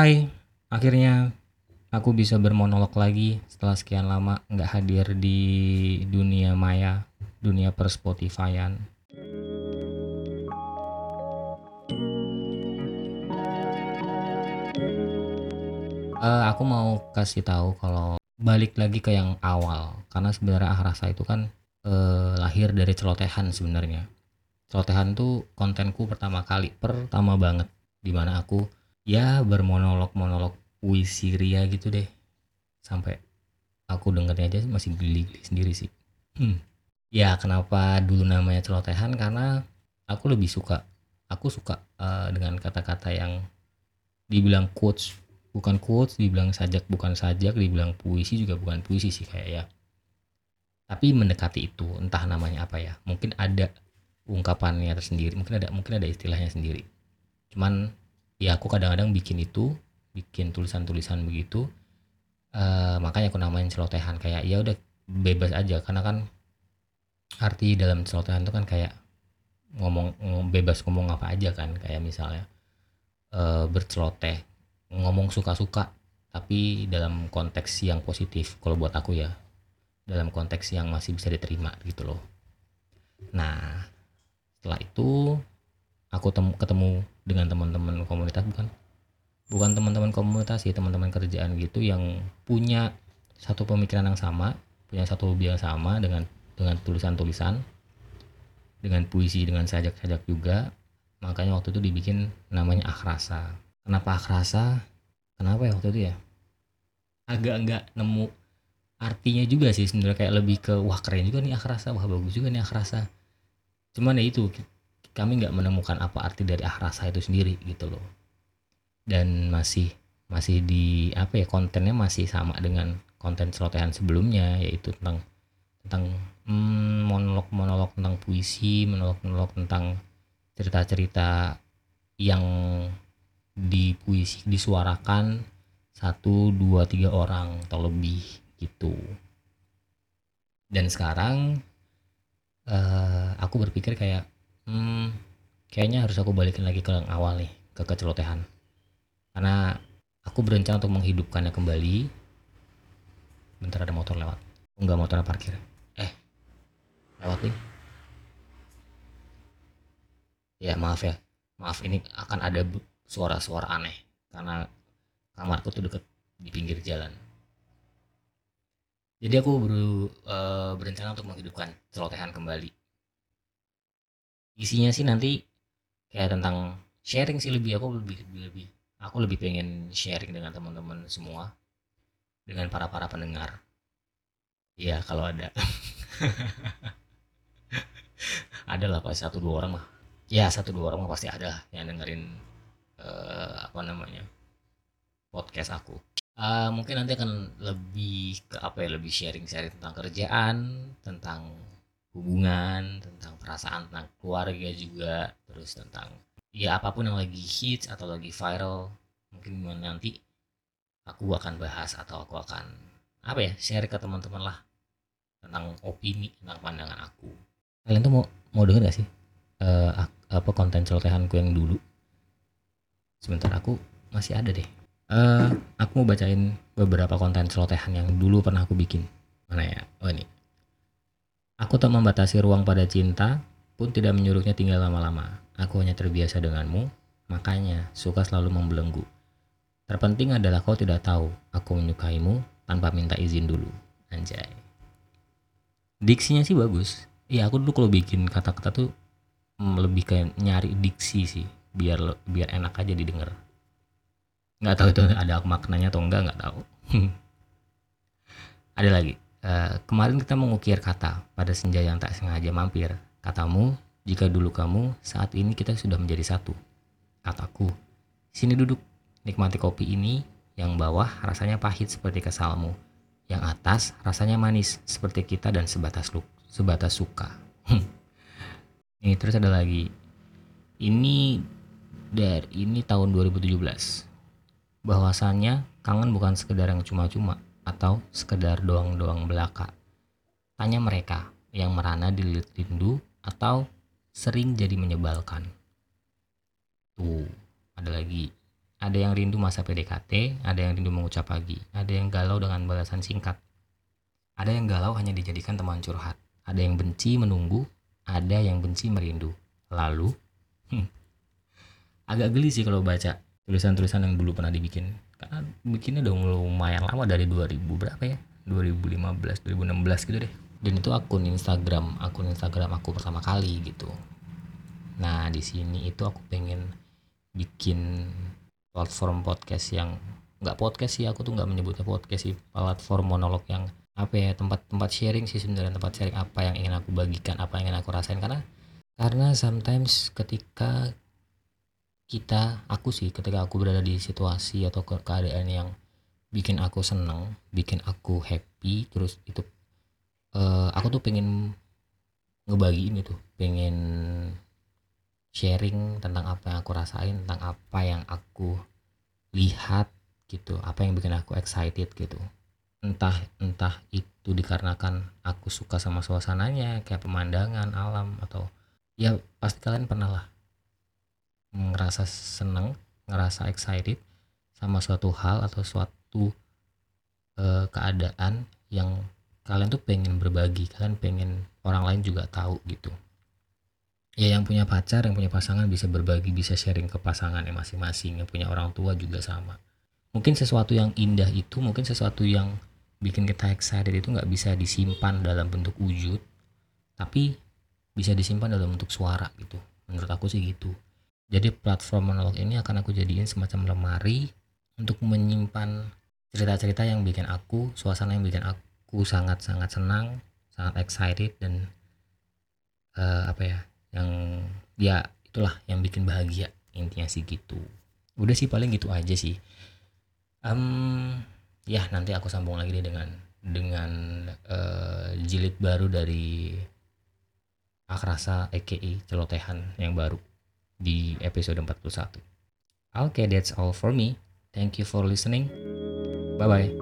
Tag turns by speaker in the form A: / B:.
A: Hai, akhirnya aku bisa bermonolog lagi setelah sekian lama nggak hadir di dunia maya, dunia per Spotify-an. Eh, aku mau kasih tahu kalau balik lagi ke yang awal, karena sebenarnya Ah Rasa itu kan eh, lahir dari celotehan sebenarnya. Celotehan tuh kontenku pertama kali, pertama banget, di mana aku ya bermonolog-monolog puisi ria gitu deh, sampai aku dengernya aja masih geli-geli sendiri sih. Hmm. Ya kenapa dulu namanya celotehan karena aku lebih suka, aku suka eh, dengan kata-kata yang dibilang quotes bukan quotes, dibilang sajak bukan sajak, dibilang puisi juga bukan puisi sih kayak ya. Tapi mendekati itu, entah namanya apa ya. Mungkin ada ungkapannya tersendiri, mungkin ada mungkin ada istilahnya sendiri. Cuman ya aku kadang-kadang bikin itu, bikin tulisan-tulisan begitu. eh, makanya aku namain celotehan. Kayak ya udah bebas aja. Karena kan arti dalam celotehan itu kan kayak ngomong ngom- bebas ngomong apa aja kan. Kayak misalnya eh, berceloteh ngomong suka-suka. Tapi dalam konteks yang positif kalau buat aku ya dalam konteks yang masih bisa diterima gitu loh. Nah setelah itu aku tem- ketemu dengan teman-teman komunitas bukan? Bukan teman-teman komunitas sih teman-teman kerjaan gitu yang punya satu pemikiran yang sama punya satu hobi yang sama dengan dengan tulisan-tulisan dengan puisi dengan sajak-sajak juga. Makanya waktu itu dibikin namanya Akrasa. Kenapa Akrasa? Kenapa ya waktu itu ya? Agak nggak nemu artinya juga sih sebenarnya kayak lebih ke wah keren juga nih Akrasa wah bagus juga nih Akrasa. Cuman ya itu kami nggak menemukan apa arti dari Akrasa itu sendiri gitu loh. Dan masih masih di apa ya kontennya masih sama dengan konten celotehan sebelumnya yaitu tentang tentang hmm, monolog-monolog tentang puisi monolog-monolog tentang cerita-cerita yang di puisi disuarakan satu dua tiga orang atau lebih gitu. Dan sekarang eh, aku berpikir kayak hmm, kayaknya harus aku balikin lagi ke yang awal nih ke kecelotehan. Karena aku berencana untuk menghidupkannya kembali. Bentar ada motor lewat. Enggak motornya parkir. Eh lewat nih. Ya maaf ya. Maaf ini akan ada suara-suara aneh. Karena kamarku tuh deket di pinggir jalan. Jadi aku baru eh, berencana untuk menghidupkan celotehan kembali isinya sih nanti kayak tentang sharing sih lebih aku lebih lebih, lebih aku lebih pengen sharing dengan teman-teman semua dengan para para pendengar. Ya kalau ada. Ada lah pasti satu dua orang mah. Ya satu dua orang mah pasti ada yang dengerin eh, apa namanya podcast aku. Eh, mungkin nanti akan lebih ke apa ya lebih sharing-sharing tentang kerjaan tentang hubungan tentang perasaan tentang keluarga juga terus tentang ya apa pun yang lagi hits atau lagi viral mungkin nanti aku akan bahas atau aku akan apa ya share ke teman-teman lah tentang opini tentang pandangan aku. Kalian tuh mau mau denger gak sih ak- apa konten celotehanku yang dulu? Sebentar aku masih ada deh. Eh aku mau bacain beberapa konten celotehan yang dulu pernah aku bikin. Mana ya? Oh ini aku tak membatasi ruang pada cinta pun tidak menyuruhnya tinggal lama-lama. Aku hanya terbiasa denganmu makanya suka selalu membelenggu. Terpenting adalah kau tidak tahu aku menyukaimu tanpa minta izin dulu. Anjay. Diksinya sih bagus. Iya aku dulu kalau bikin kata-kata tuh mm, lebih kayak nyari diksi sih biar biar enak aja didengar. Nggak tahu itu ada maknanya atau enggak nggak tahu. Ada lagi Eh, kemarin kita mengukir kata pada senja yang tak sengaja mampir. Katamu jika dulu kamu saat ini kita sudah menjadi satu. Kataku sini duduk nikmati kopi ini. Yang bawah rasanya pahit seperti kesalmu yang atas rasanya manis seperti kita dan sebatas lu sebatas suka. Ini terus ada lagi. Ini dari ini tahun 2017 bahwasannya kangen bukan sekedar yang cuma-cuma atau sekedar doang-doang belaka. Tanya mereka yang merana dililit rindu atau sering jadi menyebalkan. Tuh, ada lagi. Ada yang rindu masa PDKT, ada yang rindu mengucap pagi, ada yang galau dengan balasan singkat. Ada yang galau hanya dijadikan teman curhat, ada yang benci menunggu, ada yang benci merindu. Lalu, agak geli sih kalau baca tulisan-tulisan yang dulu pernah dibikin. Karena bikinnya udah lumayan lama dari 2000 berapa ya? 2015, 2016 gitu deh. Dan itu akun Instagram, akun Instagram aku pertama kali gitu. Nah, di sini itu aku pengen bikin platform podcast yang nggak podcast sih aku tuh nggak menyebutnya podcast sih platform monolog yang apa ya tempat-tempat sharing sih sebenarnya tempat sharing apa yang ingin aku bagikan apa yang ingin aku rasain karena karena sometimes ketika kita aku sih ketika aku berada di situasi atau ke keadaan yang bikin aku seneng bikin aku happy terus itu uh, aku tuh pengen ngebagiin itu. Pengen sharing tentang apa yang aku rasain tentang apa yang aku lihat gitu. Apa yang bikin aku excited gitu. Entah entah itu dikarenakan aku suka sama suasananya kayak pemandangan alam atau ya pasti kalian pernah lah ngerasa seneng ngerasa excited sama suatu hal atau suatu uh, keadaan yang kalian tuh pengen berbagi kalian pengen orang lain juga tahu gitu. Ya yang punya pacar yang punya pasangan bisa berbagi bisa sharing ke pasangannya masing-masing yang punya orang tua juga sama. Mungkin sesuatu yang indah itu mungkin sesuatu yang bikin kita excited itu nggak bisa disimpan dalam bentuk wujud tapi bisa disimpan dalam bentuk suara gitu. Menurut aku sih gitu jadi platform monolog ini akan aku jadiin semacam lemari untuk menyimpan cerita-cerita yang bikin aku suasana yang bikin aku sangat-sangat senang sangat excited dan uh, apa ya yang ya itulah yang bikin bahagia intinya sih gitu. Udah sih paling gitu aja sih. Um, ya nanti aku sambung lagi deh dengan dengan uh, jilid baru dari Akrasa EKI celotehan yang baru di episode 41. Okay, that's all for me. Thank you for listening. Bye bye.